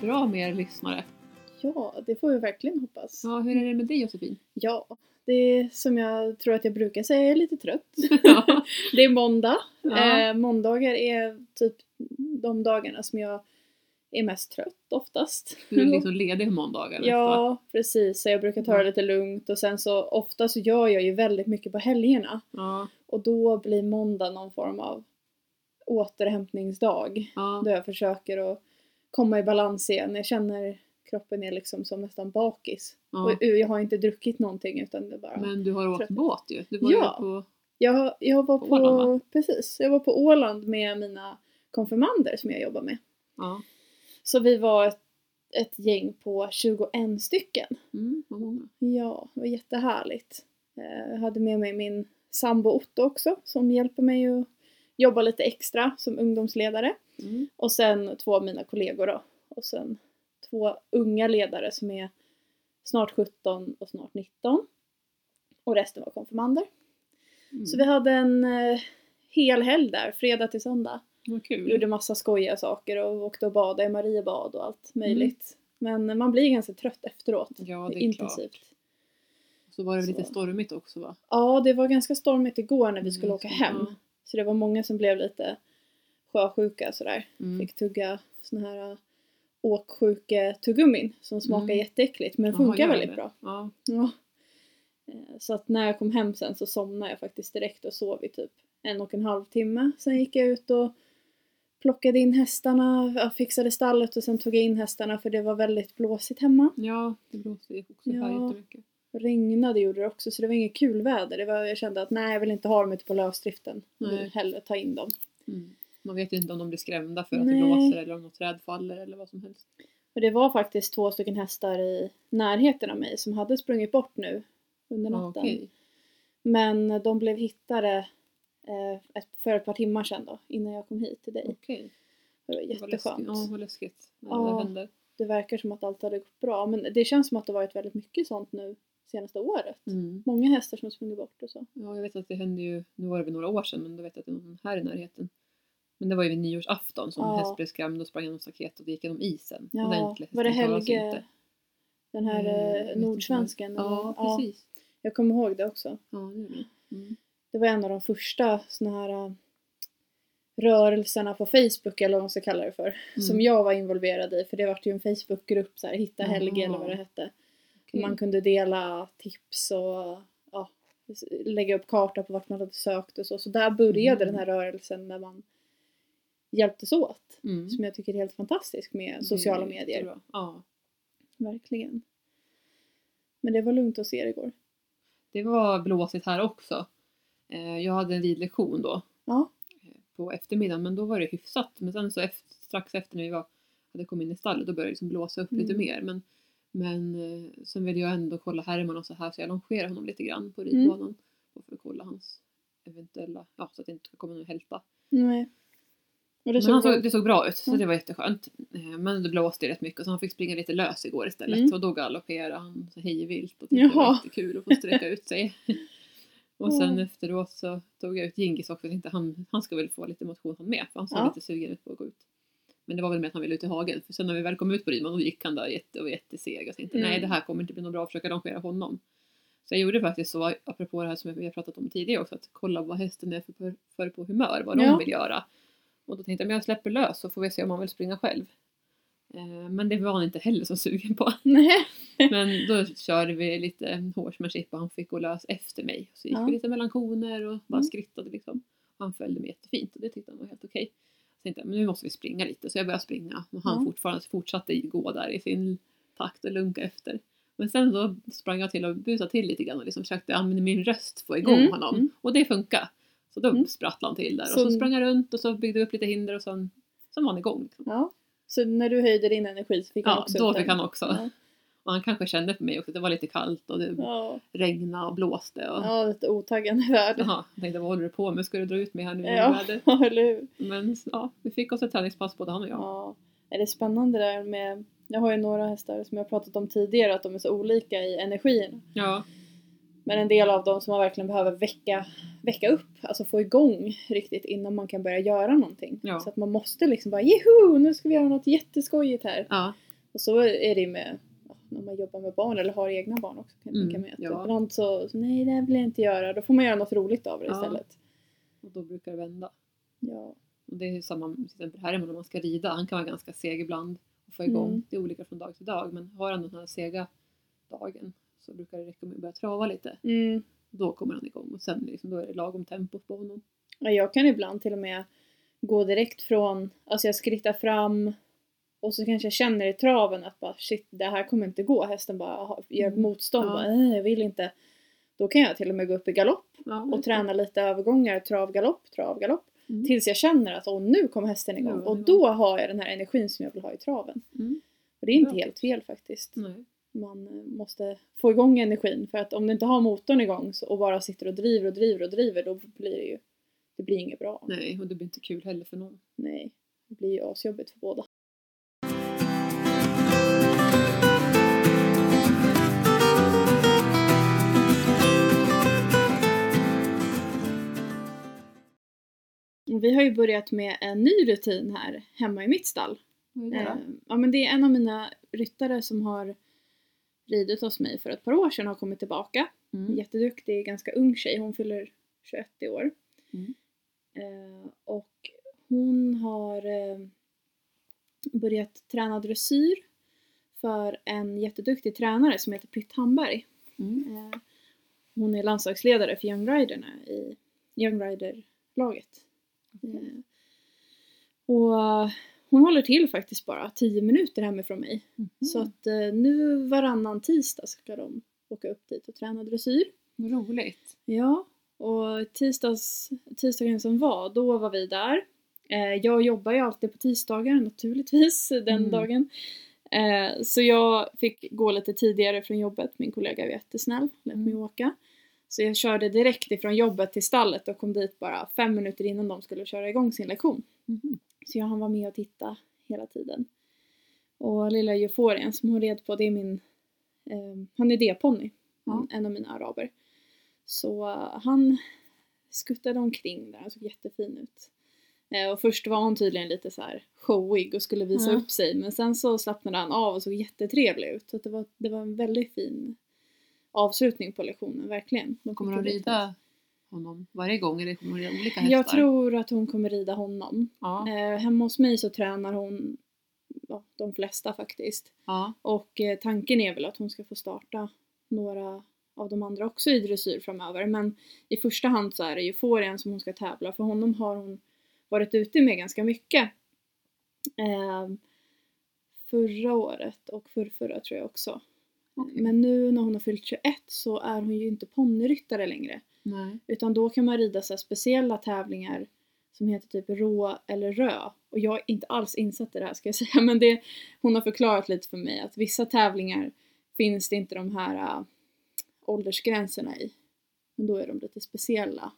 bra med er lyssnare. Ja, det får vi verkligen hoppas. Ja, hur är det med dig Josefin? Ja, det är som jag tror att jag brukar säga, jag är lite trött. Ja. det är måndag. Ja. Eh, måndagar är typ de dagarna som jag är mest trött oftast. Du är liksom ledig på måndagar? Ja, precis. Så jag brukar ta det lite lugnt och sen så ofta så gör jag ju väldigt mycket på helgerna. Ja, Och då blir måndag någon form av återhämtningsdag. ja. Då jag försöker att komma i balans igen. Jag känner kroppen är liksom som nästan bakis. ja. Och jag har inte druckit någonting utan det bara... Men du har åkt Trött. båt ju. Du var Ja. på... Jag, jag var På på, Åland, precis, jag var på Åland med mina konfirmander som jag jobbar med. Ja. Så vi var ett, ett gäng på 21 stycken. Mm, många. Ja, det var jättehärligt. Eh, Jag hade med mig min sambo Otto också som hjälper mig att jobba lite extra som ungdomsledare. Mm. Och sen två av mina kollegor då. Och sen två unga ledare som är snart 17 och snart 19. Och resten var konfirmander. Mm. Så vi hade en eh, hel helg där, fredag till söndag. Vad kul. Gjorde massa skojiga saker och åkte och badade i Mariebad och allt möjligt. Men man blir ganska trött efteråt. Ja, det är Intensivt. klart. Så var det väl lite Så. stormigt också va? Ja, det var ganska stormigt igår när vi skulle Mm, åka så- hem. ja. Så det var många som blev lite sjösjuka sådär. Mm. Fick tugga såna här åksjuke-tuggummin som smakar Mm. jätteäckligt men Jaha, funkar väldigt det? bra. Ja. Ja. Eh, Så att när jag kom hem sen så somnade jag faktiskt direkt och sov i typ en och en halv timme. Sen gick jag ut och plockade in hästarna, ja, fixade stallet och sen tog jag in hästarna för det var väldigt blåsigt hemma. ja, det blåste också här Ja. jättemycket. Regnade gjorde det också så det var inget kul väder. Det var, jag kände att nej jag vill inte ha dem ute på lösdriften. Jag vill hellre ta in dem. Mm. Man vet ju inte om de blir skrämda för att Nej. det blåser eller om något träd faller eller vad som helst. Och det var faktiskt två stycken hästar i närheten av mig som hade sprungit bort nu under Ja, natten. okej. Men de blev hittade eh, för ett par timmar sedan då, innan jag kom hit till dig. Okej. Det var jätteskönt. Ja, vad läskigt när Ja. det. Det verkar som att allt hade gått bra. Men det känns som att det varit väldigt mycket sånt nu senaste året. Mm. Många hästar som har sprungit bort och så. Ja, jag vet att det hände ju, nu var det väl några år sedan, men då vet jag att det är någon här i närheten. Men det var ju vid nyårsafton som en Ja. häst blev skrämd och sprang genom staketet och gick genom isen. Ja, Ordentligt. var det Helge, inte. den här Eh, jag eh, nordsvensken? Ja, eller? precis. jag kommer ihåg det också. Ja, det är det. Mm. Det var en av de första såna här äh, rörelserna på Facebook eller vad man ska kalla det för. Som Mm. jag var involverad i för det var ju en Facebookgrupp så här, Hitta Helge eller vad det hette. Okej. Man kunde dela tips och ja, lägga upp karta på vart man hade sökt och så. Så där började Mm. den här rörelsen när man hjälptes åt. Mm. Som jag tycker är helt fantastisk med sociala medier. Ja. Verkligen. Men det var lugnt hos er igår. Det var blåsigt här också. Eh, Jag hade en ridlektion då Ja. eh, på eftermiddagen men då var det hyfsat. Men sen så efter, strax efter när vi var, hade kommit in i stallet då började det liksom blåsa upp lite Mm. mer. Men, men eh, sen ville jag ändå kolla Herman och så här så jag longerade honom lite grann på ridbanan. Och för att kolla hans eventuella, ja så att det inte ska komma någon hälta. Nej. Och det Men såg han bra såg, det såg bra ut så Ja. det var jätteskönt. Eh, Men det blåste rätt mycket så han fick springa lite lös igår istället Mm. och då galopperade han så hejvilt och tyckte det var Jaha. jättekul att få sträcka ut sig. Och sen Ja. efteråt så tog jag ut Gingis också, jag tänkte han, han ska väl få lite motion han med för han såg Ja. lite sugen ut på att gå ut. Men det var väl med att han ville ut i hagen för sen när vi väl kom ut på ridbanan då gick han där jätte, och var jätteseg och tänkte Mm. nej det här kommer inte bli något bra att försöka longera honom. Så jag gjorde faktiskt så, apropå det här som vi har pratat om tidigare också, att kolla vad hästen är för, för på humör, vad de Ja. vill göra. Och då tänkte jag, men jag släpper lös så får vi se om han vill springa själv. Eh, Men det var han inte heller så sugen på. Men då körde vi lite horsemanship och han fick gå lös efter mig. Så gick Ja. vi lite mellan koner och bara Mm. skrittade liksom. Han följde mig jättefint och det tyckte han var helt okej. Så tänkte men nu måste vi springa lite. Så jag började springa och han Ja. fortfarande fortsatte gå där i sin takt och lunka efter. Men sen då sprang jag till och busade till lite grann och liksom försökte använda min röst få igång Mm, honom. mm. Och det funkade. Så då Mm. sprattlade han till där Så- och så sprang jag runt och så byggde vi upp lite hinder och sen, sen var han igång. Liksom. Ja. Så när du höjde din energi så fick han Ja, också då ut fick den. han också. Ja. Och han kanske kände på mig också att det var lite kallt och det Ja. regnade och blåste. Och, ja, lite otaggande värld. Jag tänkte vad håller du på med? Ska du dra ut mig här nu? Ja, Ja. eller hur? Men ja, vi fick oss ett träningspass både han och jag. Ja. Är det spännande där med Jag har ju några hästar som jag pratat om tidigare att de är så olika i energin. Ja, Men en del av dem som man verkligen behöver väcka, väcka upp, alltså få igång riktigt innan man kan börja göra någonting. Ja. Så att man måste liksom bara Jeho! Nu ska vi göra något jätteskojigt här. Ja. Och så är det ju med när man jobbar med barn eller har egna barn också kan jag Mm, tänka mig. Att ja. Ibland så, så, nej det här vill jag inte göra. Då får man göra något roligt av det Ja. istället. Och då brukar det vända. Ja. Och det är ju samma till exempel Herman om man ska rida. Han kan vara ganska seg ibland och få igång. Mm. Det är olika från dag till dag. Men har han den här sega dagen så brukar det räcka med att börja trava lite. Mm. Då kommer han igång och sen liksom, då är det lagom tempo på honom. Ja, Jag kan ibland till och med gå direkt från, alltså jag skrittar fram och så kanske jag känner i traven att bara shit det här kommer inte gå. Hästen bara gör Mm. motstånd, Ja. bara äh, jag vill inte. Då kan jag till och med gå upp i galopp Ja, och träna lite övergångar, trav, galopp, trav, galopp. Mm. Tills jag känner att åh, nu kommer hästen igång. Är och då har jag den här energin som jag vill ha i traven. Mm. Och det är inte helt fel faktiskt. Nej. Man eh, måste få igång energin för att om du inte har motorn igång och bara sitter och driver och driver och driver då blir det ju det blir inget bra. Nej, och det blir inte kul heller för någon. Nej, det blir ju asjobbigt för båda. Vi har ju börjat med en ny rutin här hemma i mitt stall. Eh, ja, men det är en av mina ryttare som har ridit hos mig för ett par år sedan har kommit tillbaka. Mm. Jätteduktig, ganska ung tjej. Hon fyller 21 i år. Mm. Eh, och hon har eh, börjat träna dressyr för en jätteduktig tränare som heter Britt Hamberg. Mm. Eh, hon är landslagsledare för Young Riderna i Young Rider-laget. Eh, och hon håller till faktiskt bara 10 minuter hemifrån mig. Mhm. Så att eh, nu varannan tisdag ska de åka upp dit och träna dressyr. Roligt. Ja, och tisdags, tisdagen som var, då var vi där. Eh, jag jobbar ju alltid på tisdagar naturligtvis den Mm. dagen. Så jag fick gå lite tidigare från jobbet, min kollega var jättesnäll, lät Mm. mig åka. Så jag körde direkt ifrån jobbet till stallet och kom dit bara fem minuter innan de skulle köra igång sin lektion. Mhm. Så jag han var med och titta hela tiden. Och lilla euforien som hon red på, det är min, eh, han är D-ponny, Ja. en, av mina araber. Så eh, han skuttade omkring där, han såg jättefin ut. Eh, och först var hon tydligen lite så här showig och skulle visa Ja. upp sig men sen så slappnade han av och såg jättetrevlig ut. Så det, var, det var en väldigt fin avslutning på lektionen, verkligen. De Kommer hon ju rida honom varje gång eller kommer hon rida olika hästar? Jag tror att hon kommer rida honom. Ja. Eh, hemma hos mig så tränar hon ja, de flesta faktiskt. ja. Och eh, tanken är väl att hon ska få starta några av de andra också i dressyr framöver. Men i första hand så är det euforien som hon ska tävla. För honom har hon varit ute med ganska mycket. Eh, förra året och förrförra tror jag också. Okej. Men nu när hon har fyllt 21 så är hon ju inte ponnyryttare längre. Nej. Utan då kan man rida så speciella tävlingar som heter typ rå eller rö. Och jag är inte alls insatt i det här ska jag säga men det, hon har förklarat lite för mig att vissa tävlingar finns det inte de här äh, åldersgränserna i. Men då är de lite speciella.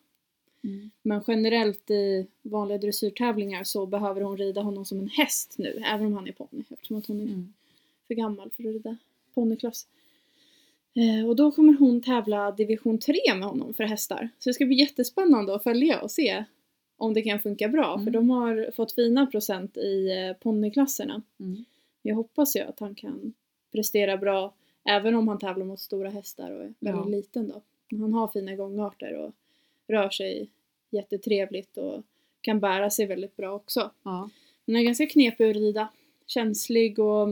Mm. Men generellt i vanliga dressyrtävlingar så behöver hon rida honom som en häst nu, även om han är ponny eftersom att hon är Mm. för gammal för att rida ponnyklass. Eh, och då kommer hon tävla division 3 med honom för hästar. Så det ska bli jättespännande att följa och se om det kan funka bra. För Mm. de har fått fina procent i eh, ponnyklasserna. Mm. Jag hoppas ju att han kan prestera bra även om han tävlar mot stora hästar och är väldigt Ja. liten då. Men Han har fina gångarter och rör sig jättetrevligt och kan bära sig väldigt bra också. Ja. Den är ganska knepig att rida. Känslig och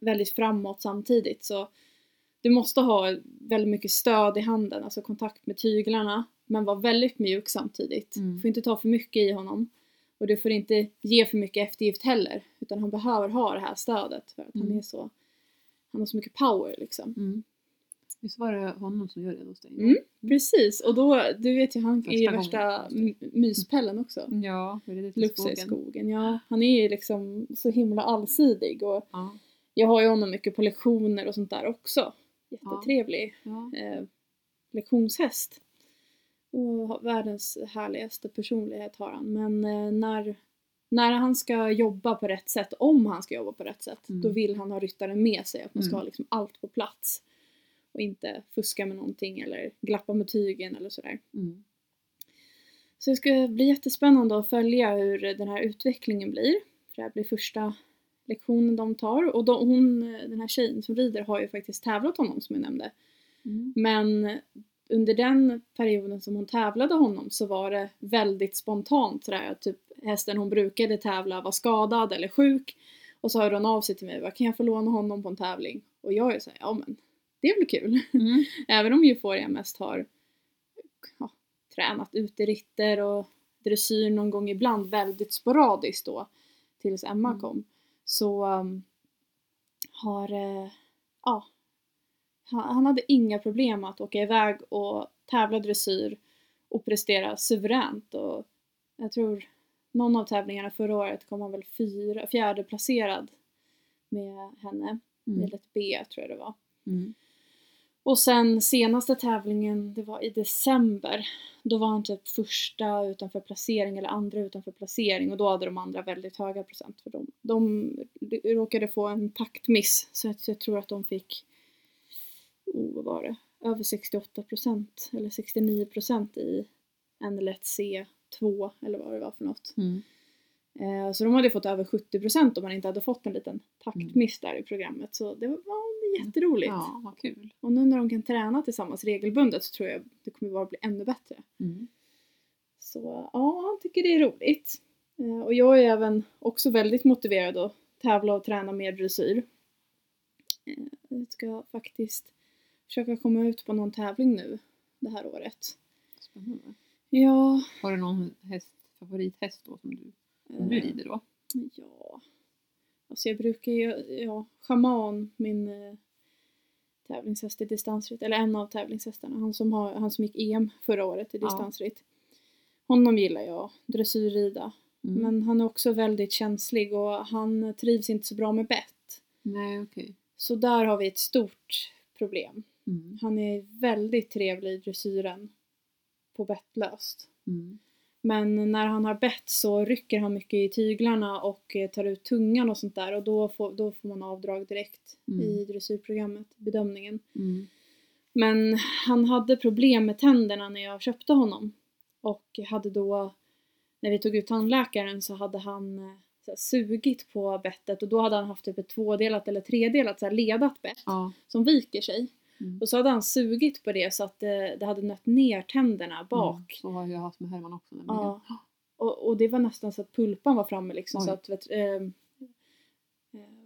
väldigt framåt samtidigt. Så du måste ha väldigt mycket stöd i handen, alltså kontakt med tyglarna. Men vara väldigt mjuk samtidigt. Mm. Du får inte ta för mycket i honom. Och du får inte ge för mycket eftergift heller. Utan han behöver ha det här stödet för att han Mm. är så... Han har så mycket power liksom. Mm. Visst var det honom som gör det hos dig? Mm. Precis, och då, du vet ju han är ju Första värsta gången. m- myspällen också. Ja, hur är det till Lufsa i skogen? skogen. Ja, han är ju liksom så himla allsidig och Ja. Jag har ju honom mycket på lektioner och sånt där också. Jättetrevlig Ja. eh, lektionshäst. Och världens härligaste personlighet har han. Men eh, när, när han ska jobba på rätt sätt, om han ska jobba på rätt sätt, Mm. då vill han ha ryttaren med sig. Att man ska Mm. ha liksom allt på plats. och inte fuska med någonting eller glappa med tygen eller sådär. Mm. Så det ska bli jättespännande att följa hur den här utvecklingen blir. För det här blir första lektionen de tar och de, hon, den här tjejen som rider har ju faktiskt tävlat honom som jag nämnde. Mm. Men under den perioden som hon tävlade honom så var det väldigt spontant sådär typ hästen hon brukade tävla var skadad eller sjuk och så hörde hon av sig till mig, kan jag få låna honom på en tävling? Och jag är såhär, ja men det blir kul. Mm. Även om Euphoria mest har ja, tränat uteritter och dressyr någon gång ibland väldigt sporadiskt då tills Emma Mm. kom så um, har eh, ja, han, han hade inga problem att åka iväg och tävla dressyr och prestera suveränt och jag tror någon av tävlingarna förra året kom han väl fyra, fjärde placerad med henne, Mm. eller ett B tror jag det var. Mm. Och sen senaste tävlingen, det var i december. Då var han typ första utanför placering eller andra utanför placering och då hade de andra väldigt höga procent för dem. De råkade få en taktmiss så att jag tror att de fick, oh, vad var det, över 68 procent eller 69 procent i en lätt C2 eller vad det var för något. Mm. Eh, Så de hade fått över 70 procent om man inte hade fått en liten taktmiss där i programmet. Så det var jätteroligt. Ja, vad kul. Och nu när de kan träna tillsammans regelbundet så tror jag det kommer bara bli ännu bättre. Mm. Så ja, han tycker det är roligt. Eh, Och jag är även också väldigt motiverad att tävla och träna mer dressyr. Eh, Jag ska faktiskt försöka komma ut på någon tävling nu det här året. Spännande. Ja, Har du någon häst, favorithäst då som du, som du eh, rider då? Ja. Alltså jag brukar ju, ja, Shaman, min eh, tävlingshäst i distansritt, eller en av tävlingshästarna, han som, har, han som gick EM förra året i Ja. distansritt. Honom gillar jag, dressyrrida. Mm. Men han är också väldigt känslig och han trivs inte så bra med bett. Nej, okej. Så där har vi ett stort problem. Mm. Han är väldigt trevlig i dressyren på bettlöst. Mm. Men när han har bett så rycker han mycket i tyglarna och eh, tar ut tungan och sånt där och då får, då får man avdrag direkt Mm. i dressyrprogrammet, bedömningen. Mm. Men han hade problem med tänderna när jag köpte honom. Och hade då, när vi tog ut tandläkaren så hade han eh, så här, sugit på bettet och då hade han haft typ ett tvådelat eller tredelat så här, ledat bett Ja. som viker sig. Mm. Och så hade han sugit på det så att det, det hade nött ner tänderna bak. Mm. Så har jag haft med Herman också. Ja. Och, och det var nästan så att pulpan var framme liksom Oj. så att vet, eh, eh,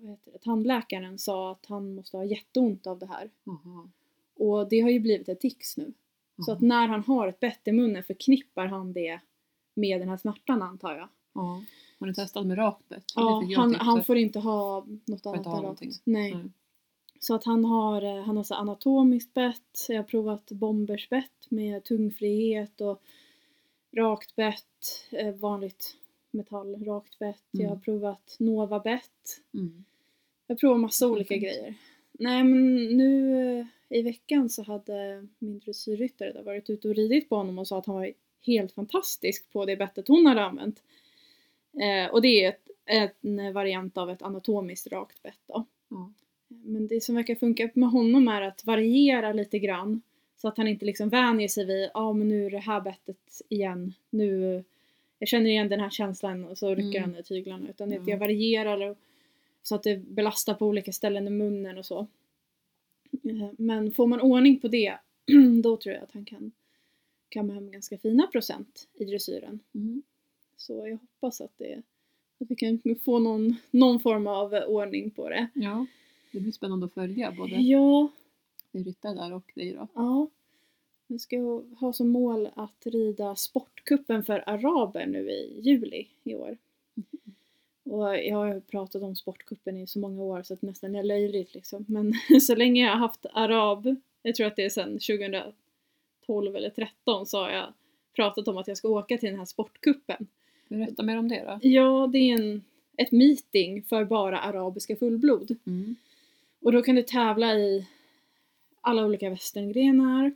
vad heter det, tandläkaren sa att han måste ha jätteont av det här. Jaha. Och det har ju blivit ett tics nu. Så att när han har ett bett i munnen förknippar han det med den här smärtan antar jag. Ja. Har du testat med rakt bett? Ja, han, han får inte ha något annat ha någonting. Nej. Nej. Så att han har, eh, han har så anatomiskt bett, jag har provat bombers bett med tungfrihet och rakt bett, eh, vanligt metall, rakt bett. Jag har Mm. provat Nova bett. Mm. Jag provar massa Vad olika fint. grejer. Nej men nu eh, i veckan så hade min dressyrryttare där varit ute och ridit på honom och sa att han var helt fantastisk på det bettet hon hade använt. Eh, och det är ett, en variant av ett anatomiskt rakt bett då. Ja. Men det som verkar funka med honom är att variera lite grann. Så att han inte liksom vänjer sig vid, ja ah, men nu är det här bettet igen. Nu, jag känner igen den här känslan och så rycker Mm. han i tyglarna. Utan Ja. jag varierar och, så att det belastar på olika ställen i munnen och så. Eh, Men får man ordning på det, då tror jag att han kan kamma hem ganska fina procent i dressyren. Mm. Så jag hoppas att, det, att vi kan få någon, någon form av ordning på det. ja. Det blir spännande att följa både Ja, dig ryttare där och dig då. Ja. Jag ska ha som mål att rida Sportkuppen för araber nu i juli i år. Och jag har pratat om Sportkuppen i så många år så att nästan är löjligt liksom. Men så länge jag har haft arab, jag tror att det är sedan 2012 eller 13 så har jag pratat om att jag ska åka till den här Sportkuppen. Berätta mer om det då. Ja, det är en, ett meeting för bara arabiska fullblod. Mm. Och då kan du tävla i alla olika västerngrenar.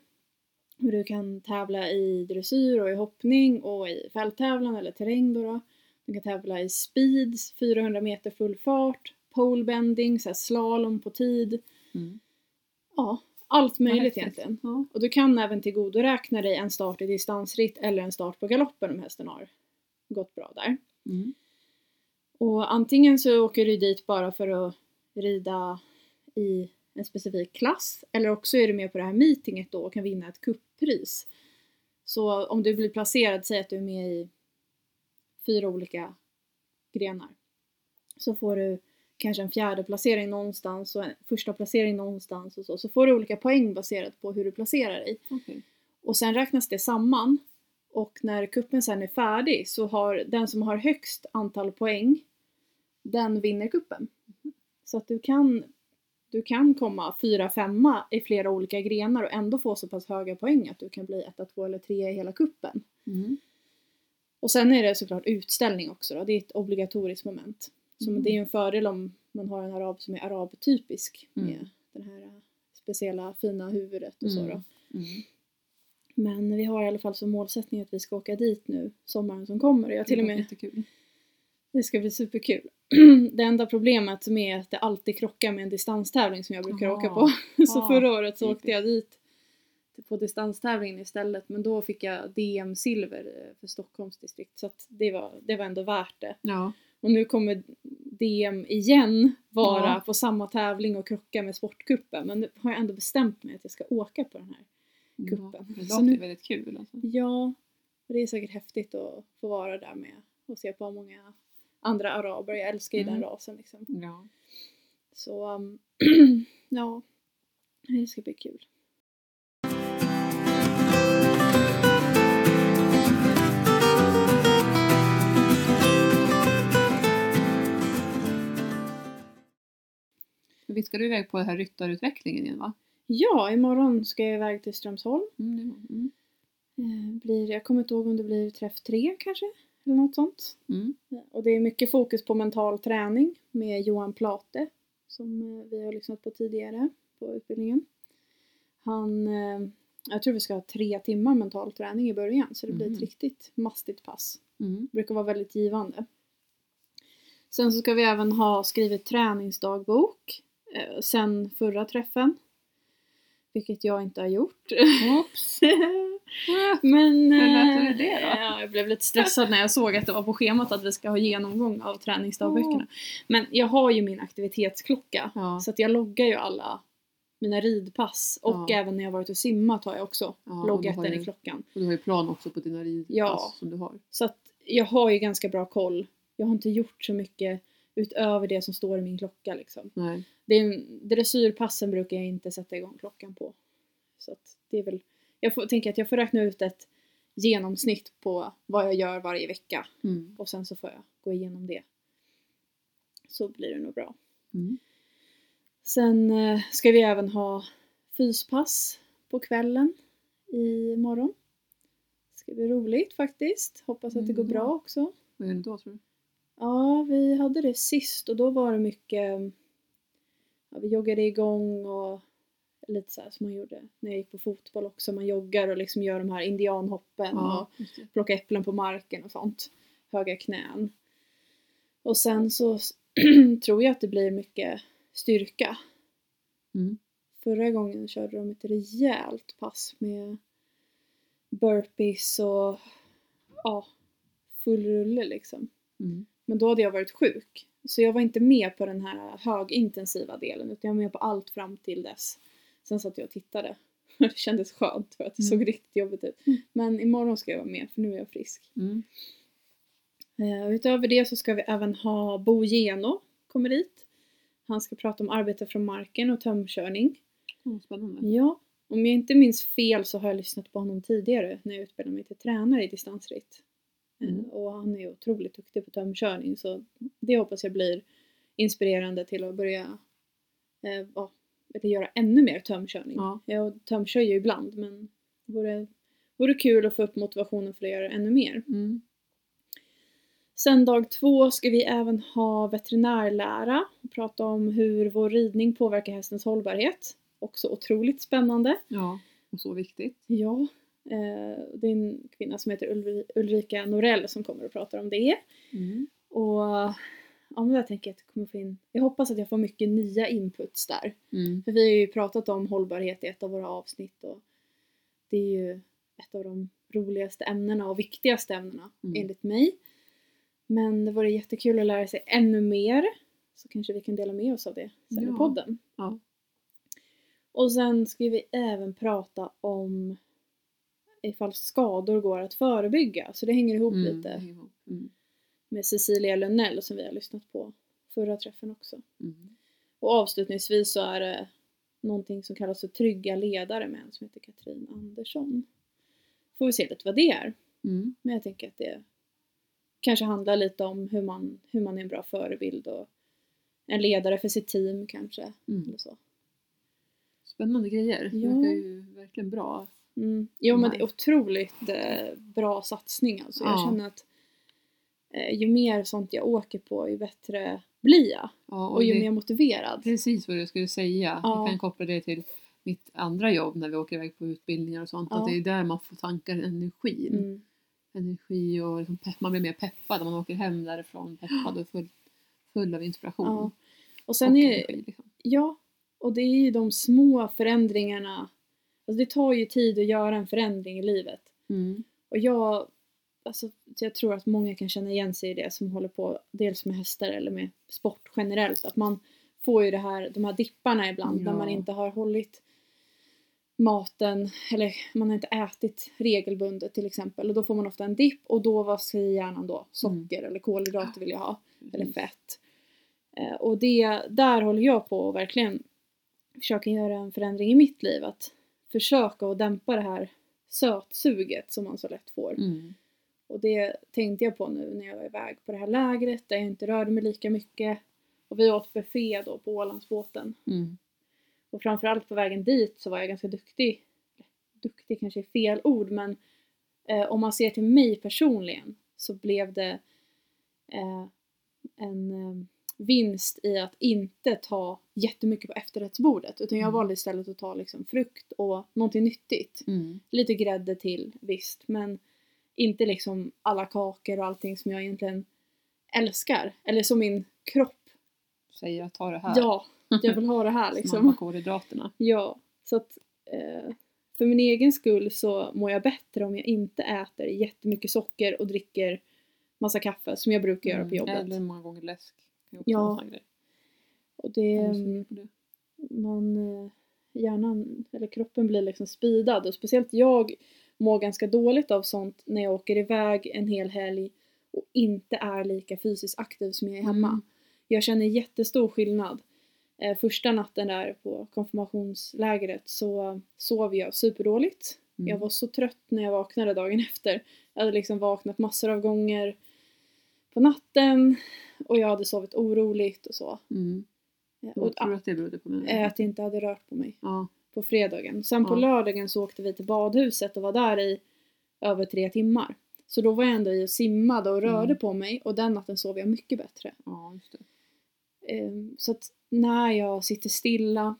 Och du kan tävla i dressyr och i hoppning och i fälttävlan eller terräng då. då. Du kan tävla i speed, 400 meter full fart, polebending, så slalom på tid. Mm. Ja, Allt möjligt häftigt. egentligen. Ja. Och du kan även tillgodoräkna dig en start i distansritt eller en start på galoppen om hästen har gått bra där. Mm. Och antingen så åker du dit bara för att rida i en specifik klass eller också är du med på det här meetinget då och kan vinna ett kupppris. Så om du blir placerad, säg att du är med i fyra olika grenar. Så får du kanske en fjärde placering någonstans och en första placering någonstans och så. Så får du olika poäng baserat på hur du placerar dig. Okej. Och sen räknas det samman. Och när kuppen sen är färdig så har den som har högst antal poäng, den vinner kuppen. Så att du kan, du kan komma fyra, femma i flera olika grenar och ändå få så pass höga poäng att du kan bli etta, två eller tre i hela kuppen. Mm. Och sen är det såklart utställning också då. Det är ett obligatoriskt moment. Så Mm. det är ju en fördel om man har en arab som är arabtypisk med Mm. det här speciella fina huvudet och så Mm. då. Mm. Men vi har i alla fall som målsättning att vi ska åka dit nu sommaren som kommer. Och jag till och med, Jättekul. Det ska bli superkul. det enda problemet är att det alltid krockar med en distanstävling som jag brukar Aha. åka på. så Ah, förra året så åkte jag dit på distanstävlingen istället. Men då fick jag DM-silver eh, för Stockholms distrikt. Så att det, var, det var ändå värt det. Ja. Och nu kommer DM igen vara Ja. på samma tävling och krocka med Sportkuppen. Men nu har jag ändå bestämt mig att jag ska åka på den här. Kuppen. Ja, det låter nu- väldigt kul alltså. Ja, det är säkert häftigt att få vara där med och se på många andra araber. Jag älskar ju den Mm. rasen liksom. Ja. Så um, ja, det ska bli kul. Visst ska du iväg på den här ryttarutvecklingen igen va? Ja, imorgon ska jag iväg till Strömsholm. Mm, mm. Eh, Blir, jag kommer inte ihåg om det blir träff tre kanske, eller något sånt. Mm. Och det är mycket fokus på mental träning med Johan Plate som eh, vi har lyssnat på tidigare på utbildningen. Han, eh, jag tror vi ska ha tre timmar mental träning i början så det blir ett Mhm. riktigt mastigt pass. Mm. Det brukar vara väldigt givande. Sen så ska vi även ha skrivit träningsdagbok eh, sen förra träffen. Vilket jag inte har gjort. Oops. Men Hur eh, lät det det då? ja, jag blev lite stressad när jag såg att det var på schemat att vi ska ha genomgång av träningsdagböckerna. Men jag har ju min aktivitetsklocka. Ja. Så att jag loggar ju alla mina ridpass. Och Ja. även när jag varit och simmat har jag också Ja, loggat den i klockan. Och du har ju plan också på dina ridpass Ja. som du har. Så att jag har ju ganska bra koll. Jag har inte gjort så mycket utöver det som står i min klocka liksom. Nej. Det är en, dressyrpassen brukar jag inte sätta igång klockan på. Så att det är väl, jag får, tänker att jag får räkna ut ett genomsnitt på vad jag gör varje vecka. Mm. Och sen så får jag gå igenom det. Så blir det nog bra. Mm. Sen eh, ska vi även ha fyspass på kvällen i morgon. Det ska bli roligt faktiskt. Hoppas att det går Mm, bra också. Vad gör ni då tror du? Ja, vi hade det sist och då var det mycket ja, Vi joggade igång och lite så som man gjorde när jag gick på fotboll också. Man joggar och liksom gör de här indianhoppen och just det. plocka äpplen på marken och sånt. Höga knän. Och sen så tror jag att det blir mycket styrka. Mm. Förra gången körde de ett rejält pass med burpees och ja, full rulle liksom. Mm. Men då hade jag varit sjuk. Så jag var inte med på den här högintensiva delen utan jag var med på allt fram till dess. Sen satt jag och tittade. Det kändes skönt för att det Mm. såg riktigt jobbigt ut. Mm. Men imorgon ska jag vara med för nu är jag frisk. Mm. Eh, utöver det så ska vi även ha Bo Geno kommer dit. Han ska prata om arbete från marken och tömkörning. Oh, spännande. Ja, om jag inte minns fel så har jag lyssnat på honom tidigare när jag utbildade mig till tränare i distansritt. Eh, Mm. Och han är otroligt duktig på tömkörning så det hoppas jag blir inspirerande till att börja eh, ja, eller göra ännu mer tömkörning. Ja. Jag tömkör ju ibland men det vore, vore kul att få upp motivationen för att göra ännu mer. Mm. Sen dag två ska vi även ha veterinärlära och prata om hur vår ridning påverkar hästens hållbarhet. Också otroligt spännande. Ja, och så viktigt. Ja, eh, det är en kvinna som heter Ulri- Ulrika Norell som kommer och pratar om det. Mm. Och ja, men där tänker jag att jag kommer få in, jag hoppas att jag får mycket nya inputs där. Mm. För vi har ju pratat om hållbarhet i ett av våra avsnitt och det är ju ett av de roligaste ämnena och viktigaste ämnena Mm. enligt mig. Men det vore jättekul att lära sig ännu mer. Så kanske vi kan dela med oss av det sen i Ja. podden. Ja. Och sen ska vi även prata om ifall skador går att förebygga. Så det hänger ihop Mm, lite hänger ihop. Mm. Med Cecilia Lundell som vi har lyssnat på förra träffen också. Mm. Och avslutningsvis så är det någonting som kallas för trygga ledare med en som heter Katrin Andersson. Får vi se lite vad det är. Mm. Men jag tänker att det kanske handlar lite om hur man, hur man är en bra förebild och en ledare för sitt team kanske. Mm. Eller så. Spännande grejer. Det Ja. verkar ju verkligen bra. Mm. Jo men det är otroligt eh, bra satsning alltså. Jag Ja. känner att ju mer sånt jag åker på ju bättre blir jag. Ja, Och, ju det- mer motiverad. Precis vad jag skulle säga. Ja. Jag kan koppla det till mitt andra jobb när vi åker iväg på utbildningar och sånt. Ja. Att det är där man får tankar energin. Mm. Energi och liksom pepp, man blir mer peppad när man åker hem därifrån peppad och full, full av inspiration. Ja. Och och sen är energi, liksom. Ja, och det är ju de små förändringarna. Alltså det tar ju tid att göra en förändring i livet. mm. Och jag, alltså, jag tror att många kan känna igen sig i det som håller på dels med hästar eller med sport generellt. Att man får ju det här, de här dipparna ibland när Ja. man inte har hållit maten eller man har inte ätit regelbundet till exempel. Och då får man ofta en dipp och då vad säger hjärnan då? Socker eller kolhydrater vill jag ha. Eller Precis. fett. Eh, och det, där håller jag på och verkligen försöka göra en förändring i mitt liv. Att försöka att dämpa det här sötsuget som man så lätt får. Mm. Och det tänkte jag på nu när jag var iväg på det här lägret där jag inte rörde mig lika mycket. Och vi åt buffé då på Ålandsbåten. Mm. Och framförallt på vägen dit så var jag ganska duktig. Duktig kanske är fel ord men eh, om man ser till mig personligen så blev det eh, en eh, vinst i att inte ta jättemycket på efterrättsbordet utan jag Mm. valde istället att ta liksom frukt och någonting nyttigt. Mm. Lite grädde till visst men inte liksom alla kakor och allting som jag egentligen älskar. Eller som min kropp. Säger att ta det här. Ja, jag vill ha det här liksom. Snabba kolhydraterna. Ja, så att eh, för min egen skull så mår jag bättre om jag inte äter jättemycket socker och dricker massa kaffe som jag brukar göra på Mm. jobbet. Eller många gånger läsk. Ja. Och det, på det. man, eh, hjärnan, eller kroppen blir liksom speedad och speciellt jag mår ganska dåligt av sånt när jag åker iväg en hel helg och inte är lika fysiskt aktiv som jag är hemma. Mm. Jag känner jättestor skillnad. Eh, första natten där på konfirmationslägret så sov jag superdåligt. Mm. Jag var så trött när jag vaknade dagen efter. Jag hade liksom vaknat massor av gånger på natten och jag hade sovit oroligt och så. Mm. Eh, Vad tror du att det berodde på? Med? eh, att jag inte hade rört på mig Ja. På fredagen. Sen på Ja. lördagen så åkte vi till badhuset och var där i över tre timmar. Så då var jag ändå i och simmade och rörde Mm. på mig och den natten sov jag mycket bättre. ja. Ehm, Så att när jag sitter stilla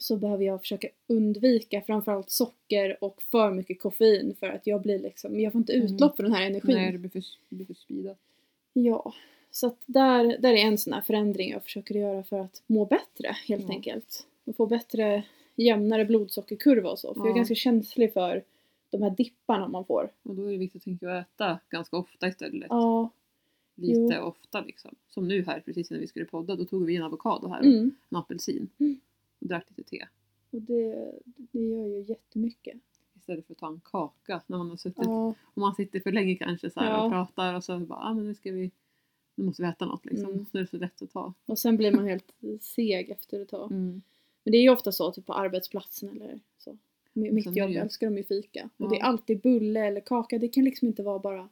så behöver jag försöka undvika framförallt socker och för mycket koffein för att jag blir liksom, jag får inte Mm. utlopp för den här energin. Nej, det blir för, blir för speedat. Ja, så att där, där är en sån här förändring jag försöker göra för att må bättre helt Ja. enkelt. Och få bättre, jämnare blodsockerkurva och så. För jag är Ja. ganska känslig för de här dipparna man får. Och då är det viktigt tänker jag, att äta ganska ofta istället. Ja, Lite jo. ofta liksom. Som nu här precis när vi skulle podda, då tog vi en avokado här och mm. en apelsin. Mm. Och drack lite te. och det, det gör ju jättemycket. Istället för att ta en kaka när man har suttit. Ja, Om man sitter för länge kanske så Ja. och pratar och så bara, ah, men nu ska vi nu måste vi äta något liksom. Mm. Så är det så lätt att ta. och sen blir man helt seg efter ett tag. Mm. Men det är ju ofta så typ på arbetsplatsen eller så. Mitt jobb ju- älskar de ju fika. Ja. Och det är alltid bulle eller kaka. Det kan liksom inte vara bara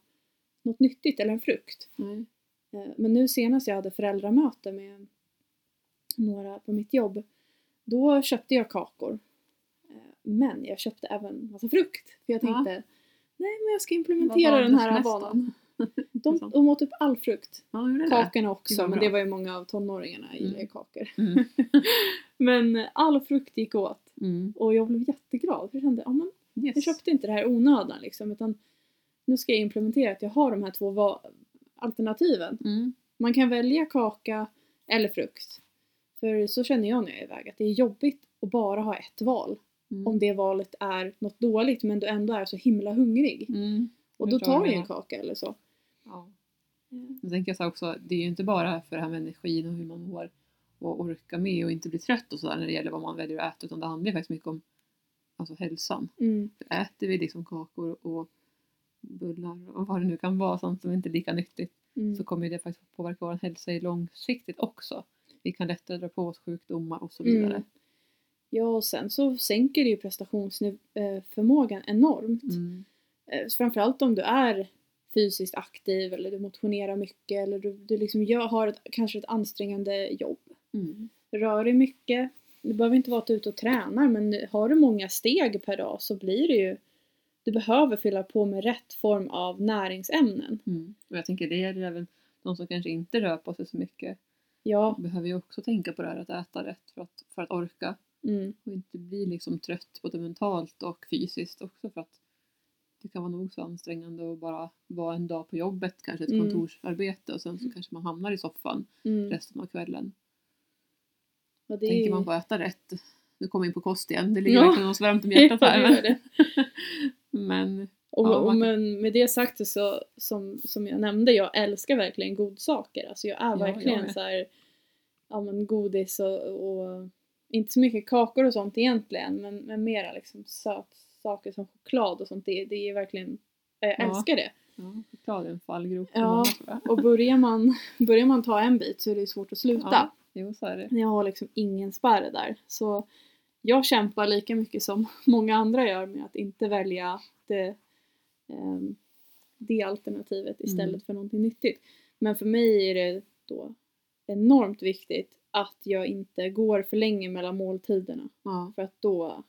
något nyttigt eller en frukt. Nej. Eh, Men nu senast jag hade föräldramöte med några på mitt jobb, då köpte jag kakor. Eh, Men jag köpte även massa frukt. För jag Ja. tänkte, nej men jag ska implementera den här vanan. De, de åt typ all frukt. Ja, det? Kakorna Det också, var men det var ju många av tonåringarna gillar ju Mm. kakor. Mm. Men all frukt gick åt. Mm. Och jag blev jätteglad. För jag kände, ja men Yes. jag köpte inte det här i onödan liksom. Utan nu ska jag implementera att jag har de här två alternativen. Mm. Man kan välja kaka eller frukt. För så känner jag när jag är iväg, att det är jobbigt att bara ha ett val. Mm. Om det valet är något dåligt men du ändå är så himla hungrig. Mm. Och Jag då tar du en kaka eller så. Ja. Jag tänker så också, det är ju inte bara för det här med energin och hur man mår och orka med och inte bli trött och sådär när det gäller vad man väljer att äta utan det handlar ju faktiskt mycket om alltså hälsan. Mm. För äter vi liksom kakor och bullar och vad det nu kan vara, sånt som inte är lika nyttigt, Mm. så kommer det faktiskt påverka vår hälsa i långsiktigt också. Vi kan lättare dra på oss sjukdomar och så Mm. vidare. Ja och sen så sänker det ju prestationsförmågan enormt. Mm. Eh, Framförallt om du är fysiskt aktiv eller du motionerar mycket eller du, du liksom gör, har ett, kanske ett ansträngande jobb. Mm. Rör dig mycket. Det behöver inte vara att du är ute och tränar men har du många steg per dag så blir det ju du behöver fylla på med rätt form av näringsämnen. Mm. Och jag tänker det gäller även de som kanske inte rör på sig så mycket. Ja, behöver ju också tänka på det här att äta rätt för att, för att orka. mm, Och inte bli liksom trött både mentalt och fysiskt också för att det kan vara nog så ansträngande att bara vara en dag på jobbet, kanske ett Mm. kontorsarbete och sen så kanske man hamnar i soffan mm. resten av kvällen. Och det Tänker man på att äta rätt, nu kommer vi in på kost igen, det ligger Ja. verkligen oss varmt om hjärtat Ja, här. det. Men Och, Ja, och men med det sagt så, som, som jag nämnde, jag älskar verkligen godsaker. Alltså jag är Ja, jag verkligen med. så här, ja men godis och, och inte så mycket kakor och sånt egentligen, men, men mera liksom sötsaker som choklad och sånt. Det, det är verkligen, jag Ja. älskar det. ja, choklad är en fallgrop Ja. Och börjar man, börjar man ta en bit så är det svårt att sluta. Ja, jo så är det. Jag har liksom ingen spärr där. Så jag kämpar lika mycket som många andra gör med att inte välja det, ehm, det alternativet istället Mm. för någonting nyttigt. Men för mig är det då enormt viktigt att jag inte går för länge mellan måltiderna. Ja, För att då,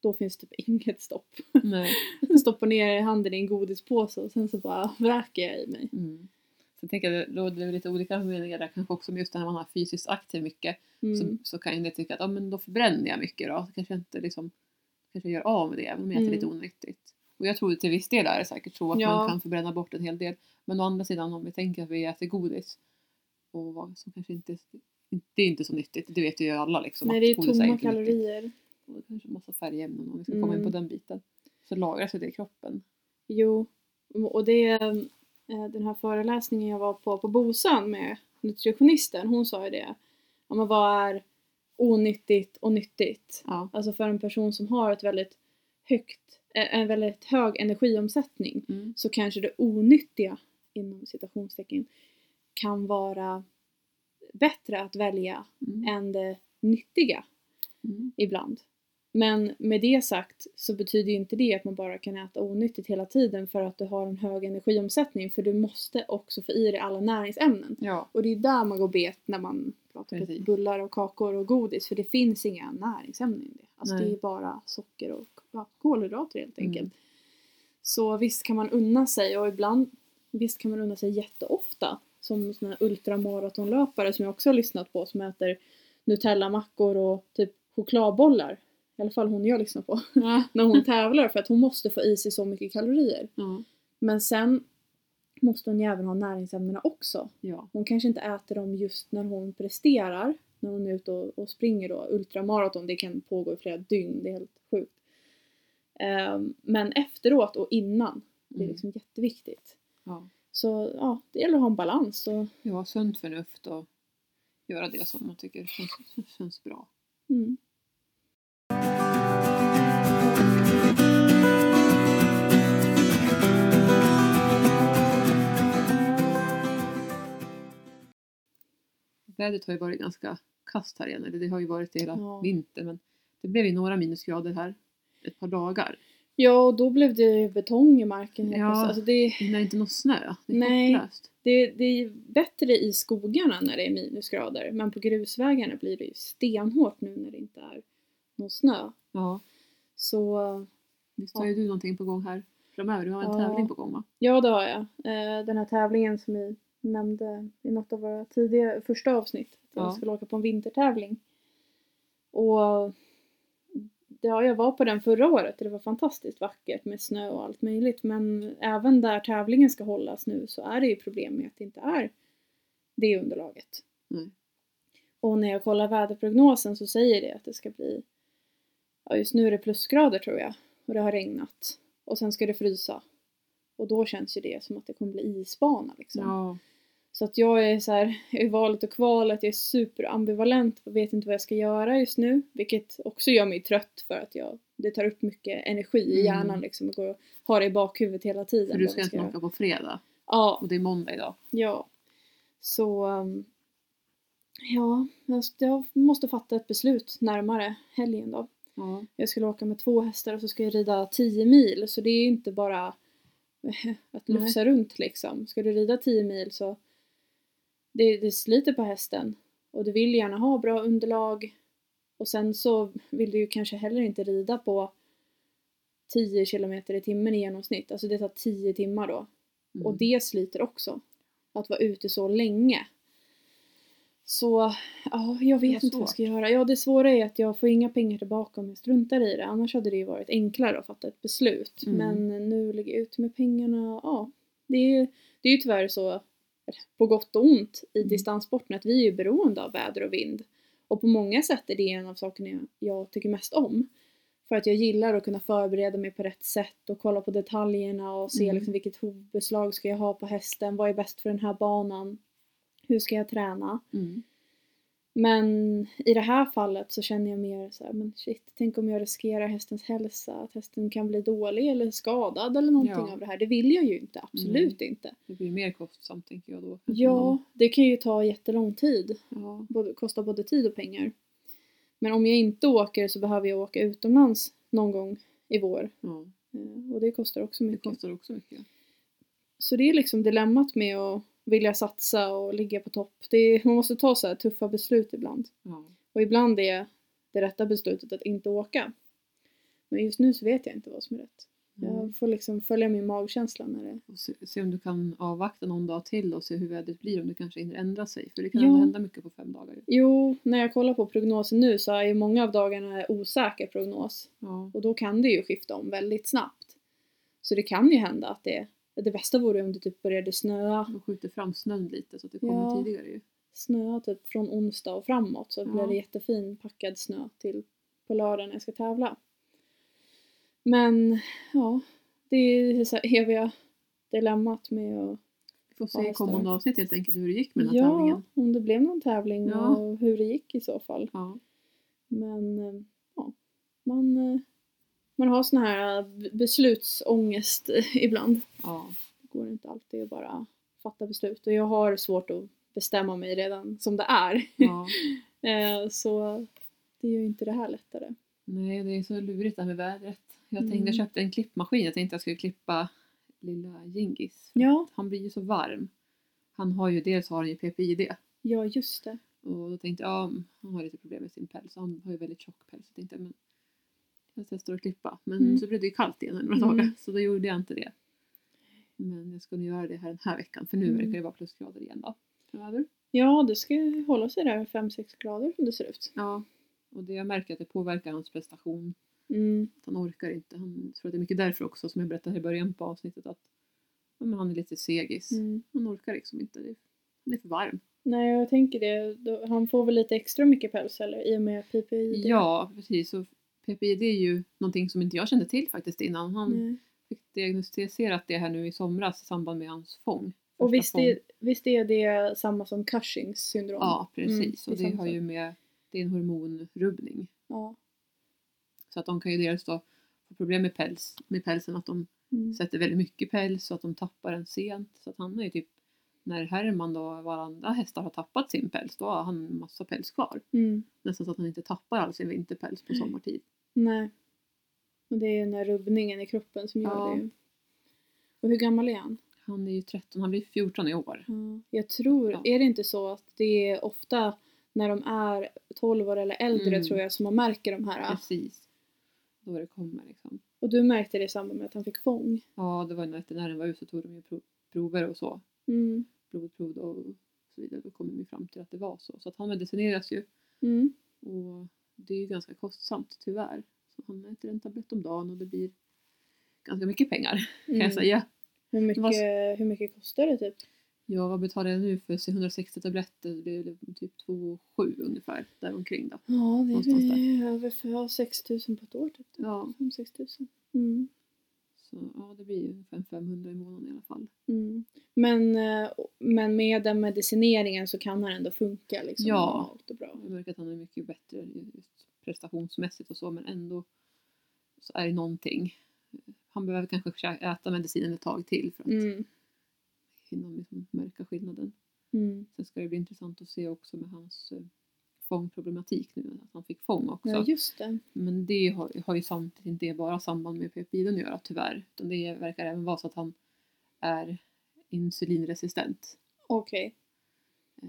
då finns typ inget stopp. nej. Stoppar ner handen i en godispåse och sen så bara vräker jag i mig. Mm. Så jag tänker att det råder lite olika meningar där kanske också med just det här när man har fysiskt aktiv mycket. Mm. Så, så kan det tycka att ja, men då förbränner jag mycket då. Så kanske jag inte liksom, kanske gör av med det även om jag äter Mm. lite onyttigt. Och jag tror till viss del är det säkert så att Ja. man kan förbränna bort en hel del. Men å andra sidan om vi tänker att vi äter godis och som kanske inte det är inte så nyttigt, det vet ju alla liksom. Nej, det är tomma inte nyttigt. Och kanske massa färgämnen om vi ska komma in Mm. på den biten. Så lagrar sig det i kroppen. Jo, och det eh, den här föreläsningen jag var på på Bosön med nutritionisten, hon sa ju det. Ja, men vad är onyttigt och nyttigt? Ja. Alltså för en person som har ett väldigt högt, eh, en väldigt hög energiomsättning Mm. så kanske det onyttiga inom citationstecken kan vara bättre att välja Mm. än det nyttiga Mm. ibland. Men med det sagt så betyder ju inte det att man bara kan äta onyttigt hela tiden för att du har en hög energiomsättning för du måste också få i dig alla näringsämnen. Ja. Och det är där man går bet när man pratar om bullar och kakor och godis för det finns inga näringsämnen i det. Alltså Nej. det är bara socker och kolhydrater helt Mm. enkelt. Så visst kan man unna sig och ibland visst kan man unna sig jätteofta. Som såna här ultramaratonlöpare som jag också har lyssnat på som äter Nutella-mackor och typ chokladbollar. I alla fall hon jag lyssnar på. när hon tävlar för att hon måste få i sig så mycket kalorier. Ja. Men sen måste hon ju även ha näringsämnena också. ja. Hon kanske inte äter dem just när hon presterar. När hon är ute och, och springer då. Ultramaraton, det kan pågå i flera dygn. Det är helt sjukt. Ehm, men efteråt och innan. Det är Mm. liksom jätteviktigt. ja. Så ja, det gäller att ha en balans. Och, Ja, sunt förnuft och göra det som man tycker känns, känns bra. mm. Vädret har ju varit ganska kast här igen, eller det har ju varit det hela Ja. vintern men det blev ju några minusgrader här ett par dagar. Ja, och då blev det betong i marken. Ja. Alltså det, Men det är inte någon snö, det är Nej. hopplöst. det, det är bättre i skogarna när det är minusgrader. Men på grusvägarna blir det ju stenhårt nu när det inte är någon snö. Ja, Så visst har ju du någonting på gång här framöver? Du har en Ja. tävling på gång va? Ja, det har jag. Eh, Den här tävlingen som vi nämnde i något av våra tidiga, första avsnitt. Att jag Ja. skulle åka på en vintertävling. Och ja, jag var på den förra året och det var fantastiskt vackert med snö och allt möjligt. Men även där tävlingen ska hållas nu så är det ju problem med att det inte är det underlaget. Nej. Och när jag kollar väderprognosen så säger det att det ska bli, ja just nu är det plusgrader tror jag, och det har regnat. Och sen ska det frysa. Och då känns ju det som att det kommer bli isbana liksom. Ja. Så att jag är så här, i valet och kvalet, jag är superambivalent och vet inte vad jag ska göra just nu. Vilket också gör mig trött för att jag, det tar upp mycket energi i Mm. hjärnan liksom och går och har det i bakhuvudet hela tiden. För du ska jag inte åka på fredag Ja, och det är måndag idag. ja. Så um, ja, jag- jag måste fatta ett beslut närmare helgen då. Ja. Jag skulle åka med två hästar och så ska jag rida 10 mil så det är ju inte bara att lufsa runt liksom. Ska du rida 10 mil så det, det sliter på hästen och du vill gärna ha bra underlag och sen så vill du ju kanske heller inte rida på 10 kilometer i timmen i genomsnitt. Alltså det tar 10 timmar då. Mm. Och det sliter också. Att vara ute så länge. Så, ja, jag vet inte vad jag ska göra. Ja, det svåra är att jag får inga pengar tillbaka om jag struntar i det. Annars hade det ju varit enklare att fatta ett beslut. Mm. Men nu ligger jag ute med pengarna. Ja, det är, det är ju tyvärr så, på gott och ont, i Mm. distanssporten att vi är ju beroende av väder och vind. Och på många sätt är det en av sakerna jag, jag tycker mest om. För att jag gillar att kunna förbereda mig på rätt sätt och kolla på detaljerna och se Mm. liksom vilket hovbeslag ska jag ha på hästen, vad är bäst för den här banan, hur ska jag träna. Mm. Men i det här fallet så känner jag mer så här, men shit, tänk om jag riskerar hästens hälsa, att hästen kan bli dålig eller skadad eller någonting Ja. av det här. Det vill jag ju inte, absolut inte. Det blir mer kostsamt tänker jag då. Ja, det kan ju ta jättelång tid, Ja. både, kosta både tid och pengar. Men om jag inte åker så behöver jag åka utomlands någon gång i vår. Eh, Och det kostar också Det mycket. kostar också mycket. Så det är liksom dilemmat med att vilja satsa och ligga på topp. Är, man måste ta så här tuffa beslut ibland. Ja. Och ibland är det rätta beslutet att inte åka. Men just nu så vet jag inte vad som är rätt. Mm. Jag får liksom följa min magkänsla när det... Och se, se om du kan avvakta någon dag till och se hur vädret blir, om det kanske hinner ändra sig. För det kan Ja. ändå hända mycket på fem dagar. Jo, när jag kollar på prognosen nu så är ju många av dagarna osäker prognos. Ja. Och då kan det ju skifta om väldigt snabbt. Så det kan ju hända att det... Det bästa vore om det typ började snöa. De skjuter fram snön lite så att det kommer Ja. tidigare ju. Snöa typ från onsdag och framåt så Ja. blir det jättefin packad snö till på lördag när jag ska tävla. Men ja, det är så här eviga dilemmat med att Vi får Ja, se i kommande avsnitt helt enkelt hur det gick med den här Ja, tävlingen. om det blev någon tävling Ja. och hur det gick i så fall. Ja. Men eh, ja, man, eh, man har sån här b- beslutsångest eh, ibland. Ja. Det går inte alltid att bara fatta beslut och jag har svårt att bestämma mig redan som det är. ja. Eh, Så det gör ju inte det här lättare. Nej, det är så lurigt det här med vädret. Jag tänkte, Mm. jag köpte en klippmaskin. Jag tänkte jag skulle klippa lilla Gingis. Ja, Han blir ju så varm. Han har ju, dels har han ju PPID. ja just det. Och då tänkte jag, ja, han har lite problem med sin päls. Han har ju väldigt tjock päls. Jag tänkte, men jag testar att klippa. Men Mm. så blev det ju kallt igen några Mm. dagar. Så då gjorde jag inte det. Men jag ska nu göra det här den här veckan. För nu Mm. verkar det vara plusgrader igen då. Framöver. Ja, det ska ju hålla sig där 5-6 grader som det ser ut. Ja. Och det jag märker att det påverkar hans prestation. Mm. Han orkar inte. Han tror att det är mycket därför också som jag berättade i början på avsnittet att men han är lite segis. Mm. Han orkar liksom inte. Han är för varm. Nej, jag tänker det. Han får väl lite extra mycket päls eller i och med PPI? Ja, precis. Och PPID är ju någonting som inte jag kände till faktiskt innan. Han Nej. fick diagnostiserat det här nu i somras i samband med hans fång. Och visst fång. är, visst är det samma som Cushings syndrom? Ja, precis. Mm, och det är det har ju med, det är en hormonrubbning. Ja. Så att de kan ju dels då få problem med, päls, med pälsen, att de Mm. sätter väldigt mycket päls så att de tappar den sent. Så att han är ju typ, när Herman då och alla andra hästar har tappat sin päls, då har han massa päls kvar. Mm. Nästan så att han inte tappar all sin vinterpäls på sommartid. Nej. Och det är den här rubbningen i kroppen som gör Ja. det. Och hur gammal är han? Han är ju 13, han blir 14 i år. Ja. Jag tror, Ja. är det inte så att det är ofta när de är 12 år eller äldre Mm. tror jag som man märker de här. Precis. Då det kommer liksom. Och du märkte det i samband med att han fick fång? Ja, det var när veterinären var ute så tog de ju prov, prover och så. Mm. Blodprov och så vidare. Då kom de ju fram till att det var så. Så att han medicineras ju. Mm. Och det är ju ganska kostsamt tyvärr. Så han äter en tablett om dagen och det blir ganska mycket pengar kan Mm. jag säga. Hur, mycket, Vad- hur mycket kostar det typ? Ja, vad betalar jag nu för 160 tabletter? Det är typ 2 7 ungefär, däromkring då. Ja, det är över för 6 000 på ett år typ. Ja, 5-6 000. Mm. Så ja, det blir ju ungefär 500 i månaden i alla fall. Mm. Men, eh, men med den medicineringen så kan han ändå funka liksom Ja. normalt och bra. Jag märker att han är mycket bättre prestationsmässigt och så, men ändå så är det någonting. Han behöver kanske äta medicinen ett tag till för att Mm. hinna liksom märka skillnaden. Mm. Sen ska det bli intressant att se också med hans eh, fångproblematik nu, att han fick fång också. Ja, just det. Men det har, har ju samtidigt inte bara samband med peptiden att göra tyvärr. Utan det verkar även vara så att han är insulinresistent. Okej. Eh,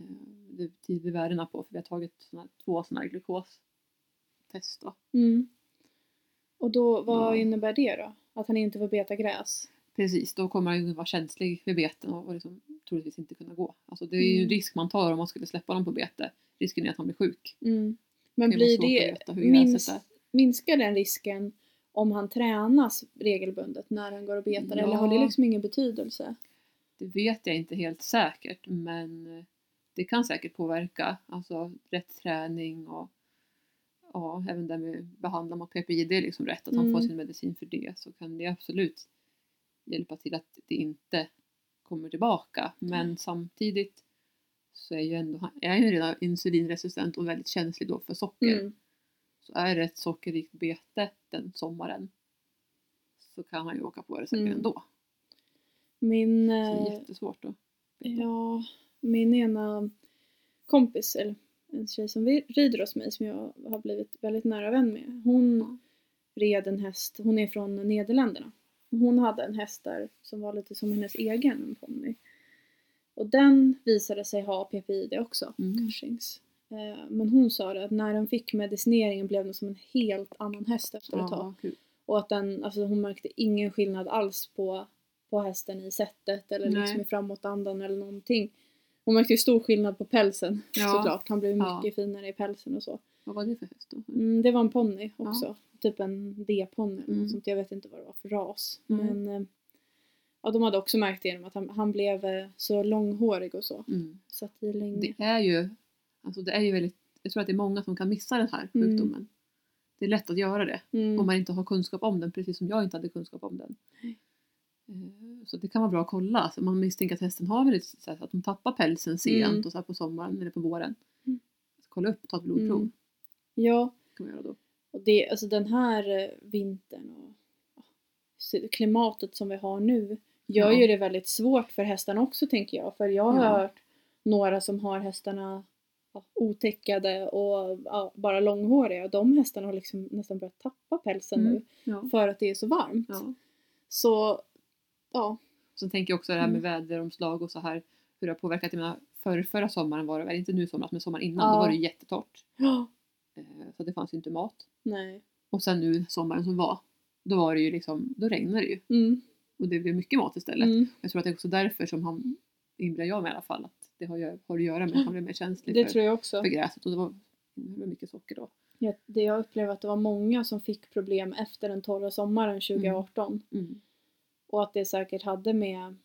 Det tyder värdena på för vi har tagit såna, två sådana här glukostest då. Mm. Och då, vad Ja. innebär det då? Att han inte får beta gräs? Precis, då kommer han ju vara känslig för beten och, och liksom, troligtvis inte kunna gå. Alltså det är ju en Mm. risk man tar om man skulle släppa dem på bete. Risken är att han blir sjuk. Mm. Men Det blir det, mins, minskar den risken om han tränas regelbundet när han går och betar? Eller har det Ja. liksom ingen betydelse? Det vet jag inte helt säkert men det kan säkert påverka. Alltså rätt träning och ja, även det med behandla mot PPI, det är liksom rätt att han får Mm. sin medicin för det så kan det absolut hjälpa till att det inte kommer tillbaka. Men samtidigt så är ju ändå, han är ju redan insulinresistent och väldigt känslig då för socker. Mm. Så är det ett sockerrikt bete den sommaren så kan han ju åka på det säkert Mm. ändå. Min, Så det är eh, jättesvårt då. ja, min ena kompis, eller en tjej som rider hos mig som jag har blivit väldigt nära vän med. Hon red en häst, hon är från Nederländerna. Hon hade en häst där som var lite som hennes egen en ponny. Och den visade sig ha PPID också, Mm. Cushings. Eh, Men hon sa det att när den fick medicineringen blev den som en helt annan häst efter ett tag. Ja, kul. Och att den, alltså hon märkte ingen skillnad alls på, på hästen i sättet eller Nej. liksom i framåtandan eller någonting. Hon märkte ju stor skillnad på pälsen Ja. såklart. Han blev Ja. mycket finare i pälsen och så. Vad var det för häst då? Mm, det var en ponny också. Typ en D-ponny eller Mm. något sånt. Jag vet inte vad det var för ras. Mm. Men eh, ja, de hade också märkt det genom att han, han blev eh, så långhårig och så. Mm. Satt i länge. Det är ju, alltså det är ju väldigt, jag tror att det är många som kan missa den här Mm. sjukdomen. Det är lätt att göra det Mm. om man inte har kunskap om den, precis som jag inte hade kunskap om den. Eh, Så det kan vara bra att kolla. Alltså man misstänker att hästen har väldigt, så att de tappar pälsen sent Mm. och så på sommaren eller på våren. Mm. Så kolla upp, ta ett blodprov. Mm. Ja, kan man göra då. och det, alltså den här eh, vintern och så- klimatet som vi har nu gör ju det väldigt svårt för hästarna också tänker jag. För jag har hört några som har hästarna ja, otäckade och ja, bara långhåriga. De hästarna har liksom nästan börjat tappa pälsen Mm. nu Ja. för att det är så varmt. Så ja, Sen tänker jag också det här med Mm. väderomslag och så här hur det har påverkat. Jag menar, förr, förra sommaren var det väl, inte nu somras, men sommaren innan, då var det jättetorrt. Eh, Så det fanns ju inte mat. nej. Och sen nu sommaren som var, då var det ju liksom, då regnade det ju. Mm. Och det blev mycket mat istället. Mm. Jag tror att det är också därför som han, inbillar jag mig i alla fall, att det har, har att göra med att han blev mer känslig Det för, tror jag också. för gräset. Och det var, det var mycket socker då. Jag, det jag upplever att det var många som fick problem efter den torra sommaren 2018. Mm. Och att det säkert hade med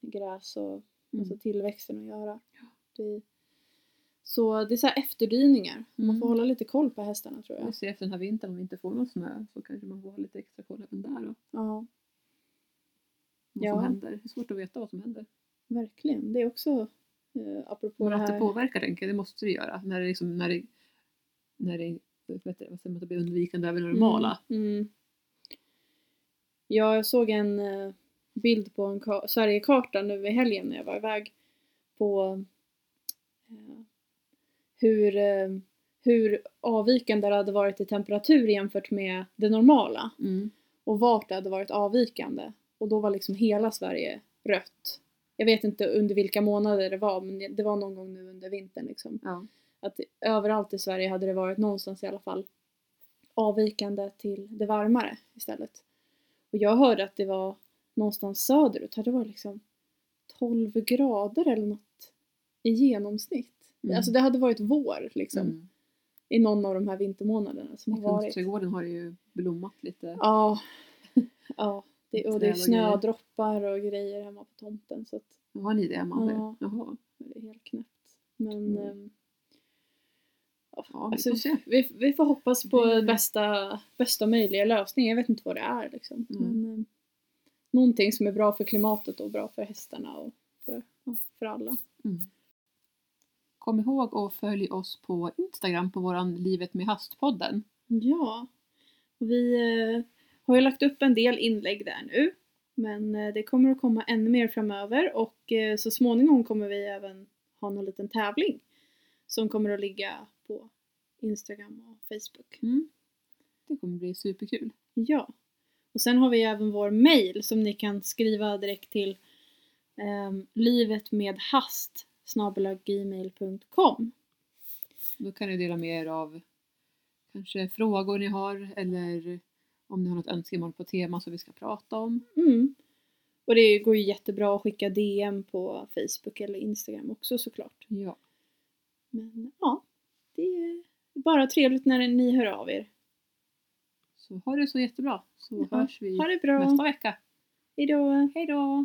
gräs och Mm. alltså tillväxten att göra. Det, så det är så här efterdyningar. Man Mm. får hålla lite koll på hästarna tror Vi jag. ser efter den här vintern om vi inte får någon snö så kanske man får ha lite extra koll även där. Och Ja, vad Ja. som händer. Det är svårt att veta vad som händer. verkligen. Det är också eh, apropå Men det att det här. påverkar tänker jag, det måste det göra. När det, liksom, när det, när det heter det, vad säger man, det blir undvikande över det normala. Mm, mm. Ja, jag såg en eh, bild på en ka- Sverigekarta nu i helgen när jag var iväg på eh, hur, eh, hur avvikande det hade varit i temperatur jämfört med det normala Mm. och vart det hade varit avvikande. Och då var liksom hela Sverige rött. Jag vet inte under vilka månader det var men det- var någon gång nu under vintern liksom. Ja. Att överallt i Sverige hade det varit någonstans i alla fall avvikande till det varmare istället. Och jag hörde att det var någonstans söderut, hade det varit liksom 12 grader eller något i genomsnitt. Mm. Alltså det hade varit vår liksom Mm. i någon av de här vintermånaderna som har varit. Kungsträdgården har ju blommat lite. Ja, ja det, och det är och snödroppar och grejer hemma på tomten. Så att Har ni det Amanda? Ja. Jaha. Det är helt knäppt. Men Mm. ehm, ja, Ja, vi alltså, får vi, vi får hoppas på Det- bästa, bästa möjliga lösning. Jag vet inte vad det är liksom. Mm. Men, ehm, någonting som är bra för klimatet och bra för hästarna och för, ja, för alla. Mm. Kom ihåg att följa oss på Instagram på våran Livet med hast-podden. Ja. Vi eh, har ju lagt upp en del inlägg där nu. Men eh, det kommer att komma ännu mer framöver och eh, så småningom kommer vi även ha någon liten tävling. Som kommer att ligga på Instagram och Facebook. Mm. Det kommer bli superkul. Ja. Och sen har vi även vår mail som ni kan skriva direkt till um, livetmedhast gmail.com Då kan ni dela med er av kanske frågor ni har eller om ni har något önskemål på tema som vi ska prata om. mm. Och det går ju jättebra att skicka DM på Facebook eller Instagram också såklart. Ja. Men ja, det är bara trevligt när ni hör av er. Så ha det så jättebra så Ja, hörs vi Ha det bra! nästa vecka. Hejdå! Hej då!